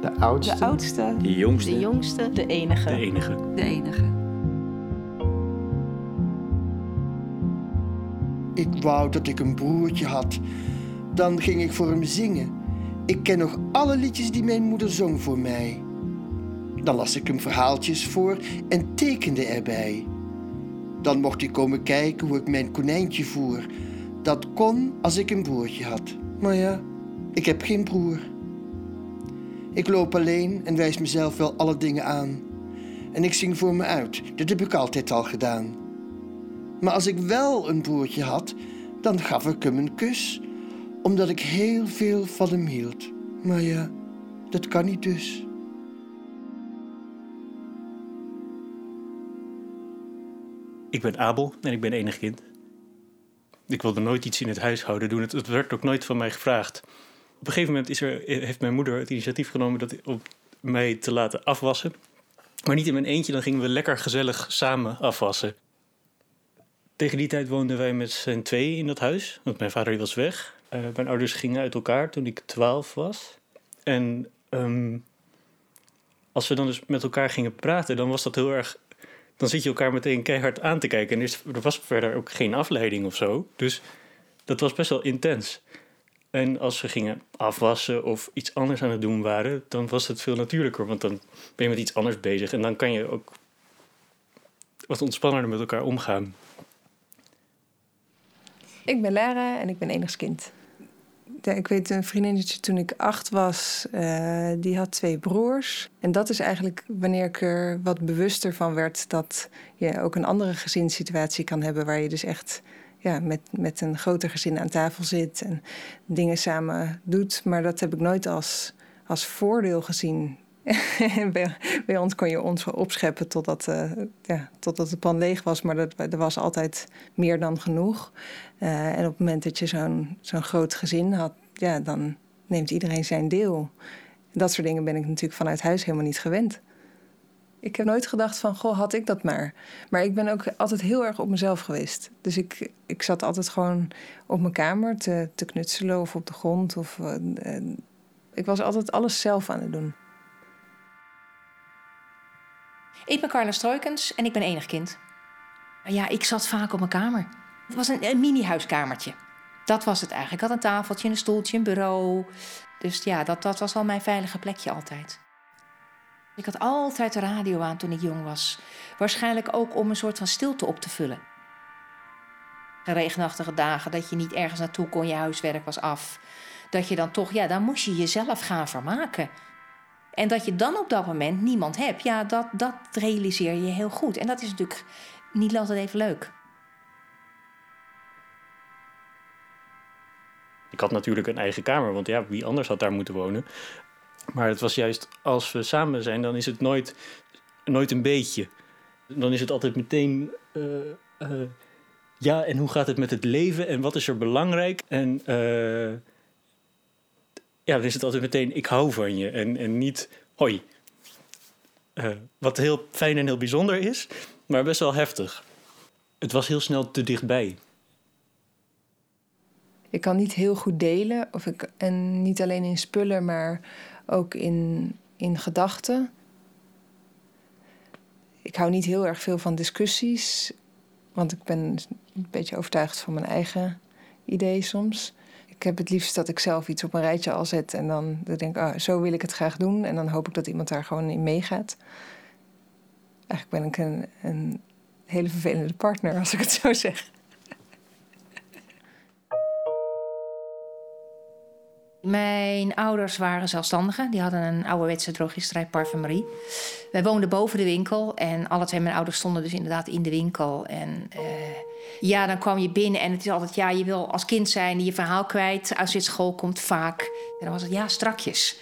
De oudste. De oudste. De jongste. De jongste. De enige. De enige. De enige. Ik wou dat ik een broertje had. Dan ging ik voor hem zingen. Ik ken nog alle liedjes die mijn moeder zong voor mij. Dan las ik hem verhaaltjes voor en tekende erbij. Dan mocht hij komen kijken hoe ik mijn konijntje voer. Dat kon als ik een broertje had. Maar ja, ik heb geen broer. Ik loop alleen en wijs mezelf wel alle dingen aan. En ik zing voor me uit, dat heb ik altijd al gedaan. Maar als ik wel een broertje had, dan gaf ik hem een kus, omdat ik heel veel van hem hield. Maar ja, dat kan niet dus. Ik ben Abel en ik ben enig kind. Ik wilde nooit iets in het huishouden doen. Het, werd ook nooit van mij gevraagd. Op een gegeven moment is er, heeft mijn moeder het initiatief genomen dat, om mij te laten afwassen. Maar niet in mijn eentje, dan gingen we lekker gezellig samen afwassen. Tegen die tijd woonden wij met z'n tweeën in dat huis, want mijn vader was weg. Uh, mijn ouders gingen uit elkaar toen ik twaalf was. En um, als we dan dus met elkaar gingen praten, dan was dat heel erg. Dan zit je elkaar meteen keihard aan te kijken. En er was verder ook geen afleiding of zo. Dus dat was best wel intens. En als we gingen afwassen of iets anders aan het doen waren, dan was het veel natuurlijker. Want dan ben je met iets anders bezig. En dan kan je ook wat ontspannender met elkaar omgaan. Ik ben Lara en ik ben enigskind. Ja, ik weet een vriendinnetje toen ik acht was, uh, die had twee broers. En dat is eigenlijk wanneer ik er wat bewuster van werd dat je ook een andere gezinssituatie kan hebben waar je dus echt ja, met, met een groter gezin aan tafel zit en dingen samen doet. Maar dat heb ik nooit als, als voordeel gezien. bij, bij, ons kon je ons opscheppen totdat, uh, ja, totdat het pan leeg was, maar dat, er was altijd meer dan genoeg. Uh, en op het moment dat je zo'n zo'n groot gezin had, ja, dan neemt iedereen zijn deel. Dat soort dingen ben ik natuurlijk vanuit huis helemaal niet gewend. Ik heb nooit gedacht van, goh, had ik dat maar. Maar ik ben ook altijd heel erg op mezelf geweest. Dus ik, ik zat altijd gewoon op mijn kamer te, te knutselen of op de grond. Of, uh, ik was altijd alles zelf aan het doen. Ik ben Carla Stroikens en ik ben enig kind. Ja, ik zat vaak op mijn kamer. Het was een, een mini-huiskamertje. Dat was het eigenlijk. Ik had een tafeltje, een stoeltje, een bureau. Dus ja, dat, dat was al mijn veilige plekje altijd. Ik had altijd de radio aan toen ik jong was. Waarschijnlijk ook om een soort van stilte op te vullen. Regenachtige dagen, dat je niet ergens naartoe kon, je huiswerk was af. Dat je dan toch, ja, dan moest je jezelf gaan vermaken. En dat je dan op dat moment niemand hebt, ja, dat, dat realiseer je heel goed. En dat is natuurlijk niet altijd even leuk. Ik had natuurlijk een eigen kamer, want ja, wie anders had daar moeten wonen. Maar het was juist als we samen zijn, dan is het nooit, nooit een beetje. Dan is het altijd meteen. Uh, uh, ja, en hoe gaat het met het leven en wat is er belangrijk? En uh, ja, dan is het altijd meteen: ik hou van je en, en niet hoi. wat heel fijn en heel bijzonder is, maar best wel heftig. Het was heel snel te dichtbij. Ik kan niet heel goed delen, of ik, en niet alleen in spullen, maar ook in, in gedachten. Ik hou niet heel erg veel van discussies, want ik ben een beetje overtuigd van mijn eigen idee soms. Ik heb het liefst dat ik zelf iets op een rijtje al zet en dan, denk ik, oh, zo wil ik het graag doen. En dan hoop ik dat iemand daar gewoon in meegaat. Eigenlijk ben ik een, een hele vervelende partner, als ik het zo zeg. Mijn ouders waren zelfstandigen. Die hadden een ouderwetse drogisterij parfumerie. Wij woonden boven de winkel. En alle twee mijn ouders stonden dus inderdaad in de winkel. En uh, ja, dan kwam je binnen en het is altijd... ja, je wil als kind zijn je verhaal kwijt. Als je uit school komt, vaak. En dan was het ja, strakjes.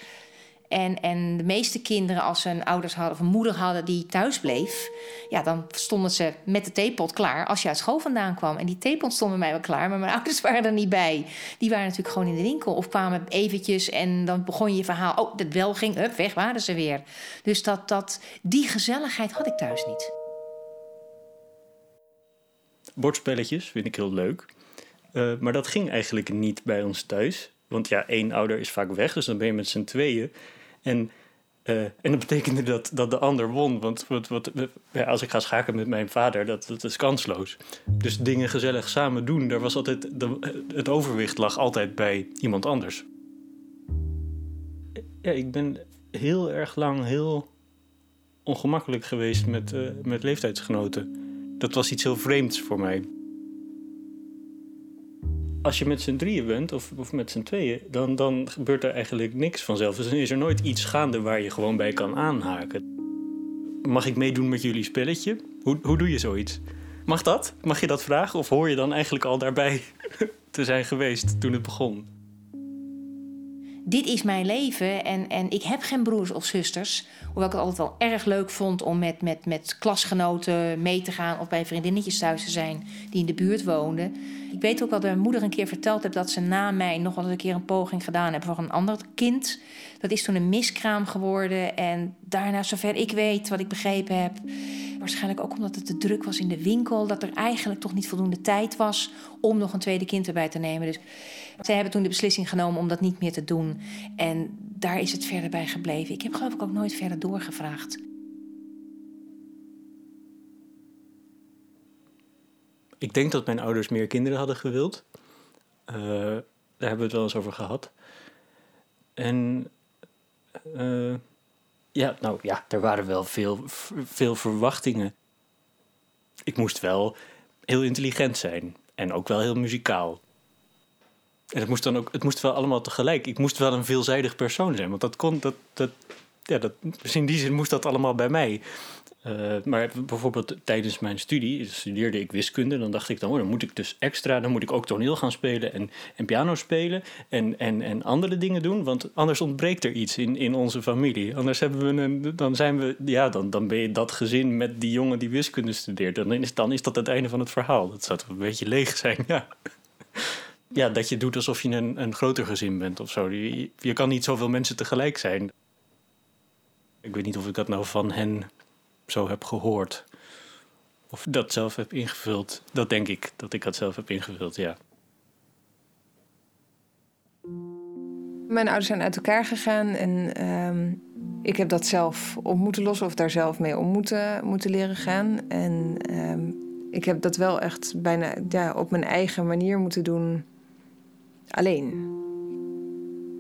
En, en de meeste kinderen, als ze een ouders hadden of een moeder hadden die thuis bleef, ja, dan stonden ze met de theepot klaar als je uit school vandaan kwam. En die theepot stond bij mij wel klaar, maar mijn ouders waren er niet bij. Die waren natuurlijk gewoon in de winkel of kwamen eventjes en dan begon je verhaal. Oh, dat wel ging, up, weg waren ze weer. Dus dat, dat, die gezelligheid had ik thuis niet. Bordspelletjes vind ik heel leuk. Uh, maar dat ging eigenlijk niet bij ons thuis. Want ja, één ouder is vaak weg, dus dan ben je met z'n tweeën. En Uh, en dat betekende dat, dat de ander won. Want wat, ja, als ik ga schaken met mijn vader, dat, dat is kansloos. Dus dingen gezellig samen doen, daar was altijd de, het overwicht lag altijd bij iemand anders. Ja, ik ben heel erg lang heel ongemakkelijk geweest met, uh, met leeftijdsgenoten. Dat was iets heel vreemds voor mij als je met z'n drieën bent, of, of met z'n tweeën, dan, dan gebeurt er eigenlijk niks vanzelf. Dus dan is er nooit iets gaande waar je gewoon bij kan aanhaken. Mag ik meedoen met jullie spelletje? Hoe, hoe doe je zoiets? Mag dat? Mag je dat vragen? Of hoor je dan eigenlijk al daarbij te zijn geweest toen het begon? Dit is mijn leven en, en ik heb geen broers of zusters. Hoewel ik het altijd wel erg leuk vond om met, met, met klasgenoten mee te gaan of bij vriendinnetjes thuis te zijn die in de buurt woonden. Ik weet ook dat mijn moeder een keer verteld heeft dat ze na mij nog wel eens een keer een poging gedaan hebben voor een ander kind. Dat is toen een miskraam geworden en daarna, zover ik weet, wat ik begrepen heb, waarschijnlijk ook omdat het te druk was in de winkel, dat er eigenlijk toch niet voldoende tijd was om nog een tweede kind erbij te nemen. Dus zij hebben toen de beslissing genomen om dat niet meer te doen. En daar is het verder bij gebleven. Ik heb geloof ik ook nooit verder doorgevraagd. Ik denk dat mijn ouders meer kinderen hadden gewild. Uh, daar hebben we het wel eens over gehad. En uh, ja, nou ja, er waren wel veel, veel verwachtingen. Ik moest wel heel intelligent zijn en ook wel heel muzikaal. En het moest dan ook, het moest wel allemaal tegelijk. Ik moest wel een veelzijdig persoon zijn, want dat kon, dat, dat, ja, dat, in die zin moest dat allemaal bij mij. Uh, maar bijvoorbeeld tijdens mijn studie studeerde ik wiskunde. Dan dacht ik dan, oh, dan moet ik dus extra, dan moet ik ook toneel gaan spelen en, en piano spelen en, en, en andere dingen doen. Want anders ontbreekt er iets in, in onze familie. Anders hebben we een, dan zijn we, ja, dan, dan ben je dat gezin met die jongen die wiskunde studeert. Dan is, dan is dat het einde van het verhaal. Dat zou een beetje leeg zijn, ja ja, dat je doet alsof je een, een groter gezin bent of zo. Je, je kan niet zoveel mensen tegelijk zijn. Ik weet niet of ik dat nou van hen zo heb gehoord. Of dat zelf heb ingevuld. Dat denk ik, dat ik dat zelf heb ingevuld, ja. Mijn ouders zijn uit elkaar gegaan en ehm, ik heb dat zelf op moeten lossen of daar zelf mee om moeten, leren gaan. En ehm, ik heb dat wel echt bijna ja, op mijn eigen manier moeten doen alleen.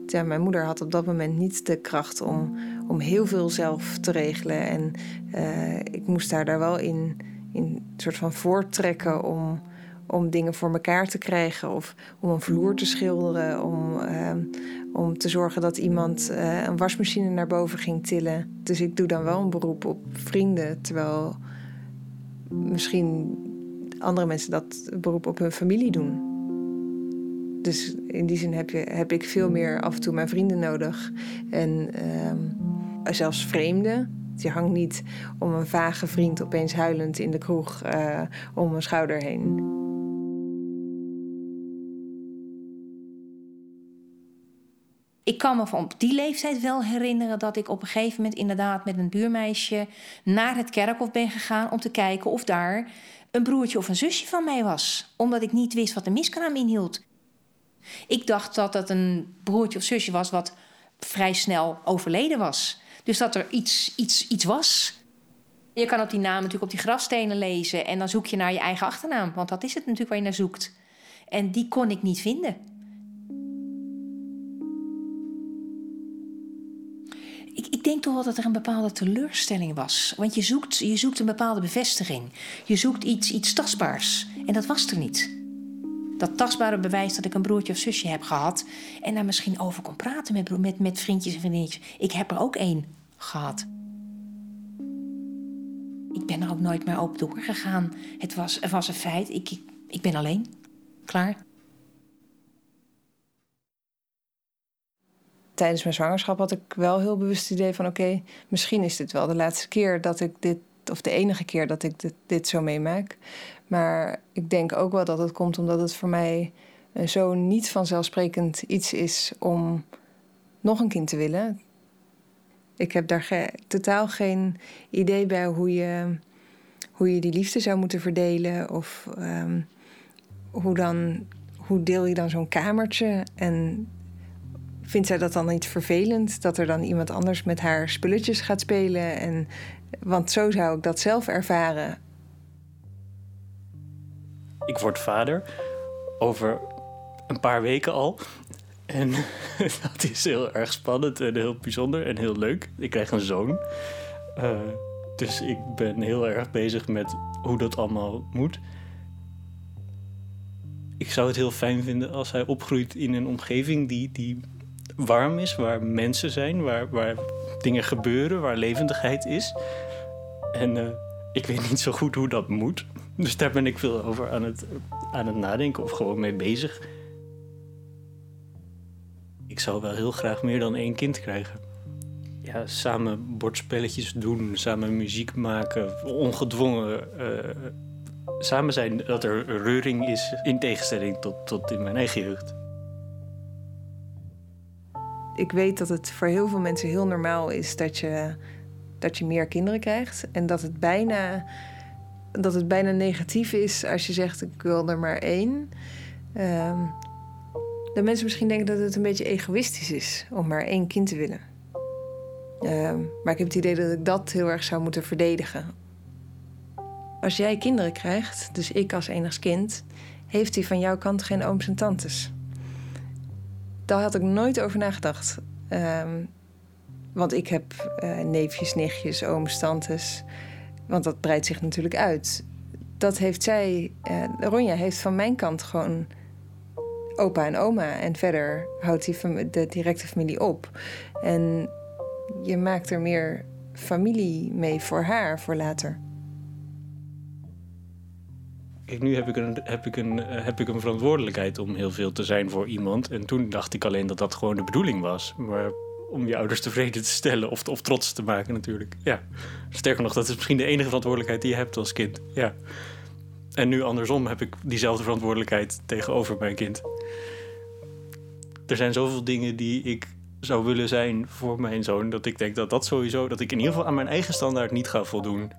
Ja, mijn moeder had op dat moment niet de kracht om, om heel veel zelf te regelen. En uh, ik moest haar daar wel in, in soort van voortrekken om, om dingen voor elkaar te krijgen. Of om een vloer te schilderen. Om, uh, om te zorgen dat iemand uh, een wasmachine naar boven ging tillen. Dus ik doe dan wel een beroep op vrienden. Terwijl misschien andere mensen dat beroep op hun familie doen. Dus in die zin heb, je, heb ik veel meer af en toe mijn vrienden nodig. En uh, zelfs vreemden. Je hangt niet om een vage vriend opeens huilend in de kroeg uh, om een schouder heen. Ik kan me van op die leeftijd wel herinneren dat ik op een gegeven moment inderdaad met een buurmeisje naar het kerkhof ben gegaan om te kijken of daar een broertje of een zusje van mij was. Omdat ik niet wist wat de miskraam inhield. Ik dacht dat dat een broertje of zusje was wat vrij snel overleden was. Dus dat er iets, iets, iets was. Je kan op die naam natuurlijk op die grafstenen lezen en dan zoek je naar je eigen achternaam, want dat is het natuurlijk waar je naar zoekt. En die kon ik niet vinden. Ik, ik, denk toch wel dat er een bepaalde teleurstelling was. Want je zoekt, je zoekt een bepaalde bevestiging. Je zoekt iets, iets tastbaars. En dat was er niet dat tastbare bewijs dat ik een broertje of zusje heb gehad. En daar misschien over kon praten met, met, met vriendjes en vriendinnetjes. Ik heb er ook één gehad. Ik ben er ook nooit meer op doorgegaan. Het was, het was een feit. Ik, ik, ik ben alleen. Klaar. Tijdens mijn zwangerschap had ik wel heel bewust het idee van... oké, misschien is dit wel de laatste keer dat ik dit... of de enige keer dat ik dit, zo meemaak. Maar ik denk ook wel dat het komt omdat het voor mij eh, zo niet vanzelfsprekend iets is om nog een kind te willen. Ik heb daar totaal geen idee bij hoe je, hoe je die liefde zou moeten verdelen. Of um, hoe, dan, hoe deel je dan zo'n kamertje? En vindt zij dat dan niet vervelend dat er dan iemand anders met haar spulletjes gaat spelen? En, want zo zou ik dat zelf ervaren. Ik word vader over een paar weken al. En dat is heel erg spannend en heel bijzonder en heel leuk. Ik krijg een zoon. Uh, dus ik ben heel erg bezig met hoe dat allemaal moet. Ik zou het heel fijn vinden als hij opgroeit in een omgeving die, die warm is, waar mensen zijn, waar, waar dingen gebeuren, waar levendigheid is. En uh, ik weet niet zo goed hoe dat moet. Dus daar ben ik veel over aan het, aan het nadenken of gewoon mee bezig. Ik zou wel heel graag meer dan één kind krijgen. Ja, samen bordspelletjes doen, samen muziek maken, ongedwongen. Uh, samen zijn dat er reuring is, in tegenstelling tot, tot in mijn eigen jeugd. Ik weet dat het voor heel veel mensen heel normaal is dat je, dat je meer kinderen krijgt. En dat het bijna dat het bijna negatief is als je zegt: Ik wil er maar één. Um, dat mensen misschien denken dat het een beetje egoïstisch is om maar één kind te willen. Ehm, maar ik heb het idee dat ik dat heel erg zou moeten verdedigen. Als jij kinderen krijgt, dus ik als enigs kind, heeft hij van jouw kant geen ooms en tantes. Daar had ik nooit over nagedacht. Um, want ik heb uh, neefjes, nichtjes, ooms, tantes. Want dat breidt zich natuurlijk uit. Dat heeft zij, uh, Ronja heeft van mijn kant gewoon opa en oma. En verder houdt die de directe familie op. En je maakt er meer familie mee voor haar, voor later. Kijk, nu heb ik, een, heb, ik een, eh, heb ik een verantwoordelijkheid om heel veel te zijn voor iemand. En toen dacht ik alleen dat dat gewoon de bedoeling was. Maar om je ouders tevreden te stellen of, of trots te maken natuurlijk. Ja. Sterker nog, dat is misschien de enige verantwoordelijkheid die je hebt als kind. Ja. En nu andersom heb ik diezelfde verantwoordelijkheid tegenover mijn kind. Er zijn zoveel dingen die ik zou willen zijn voor mijn zoon, dat ik denk dat dat sowieso, dat ik in ieder geval aan mijn eigen standaard niet ga voldoen.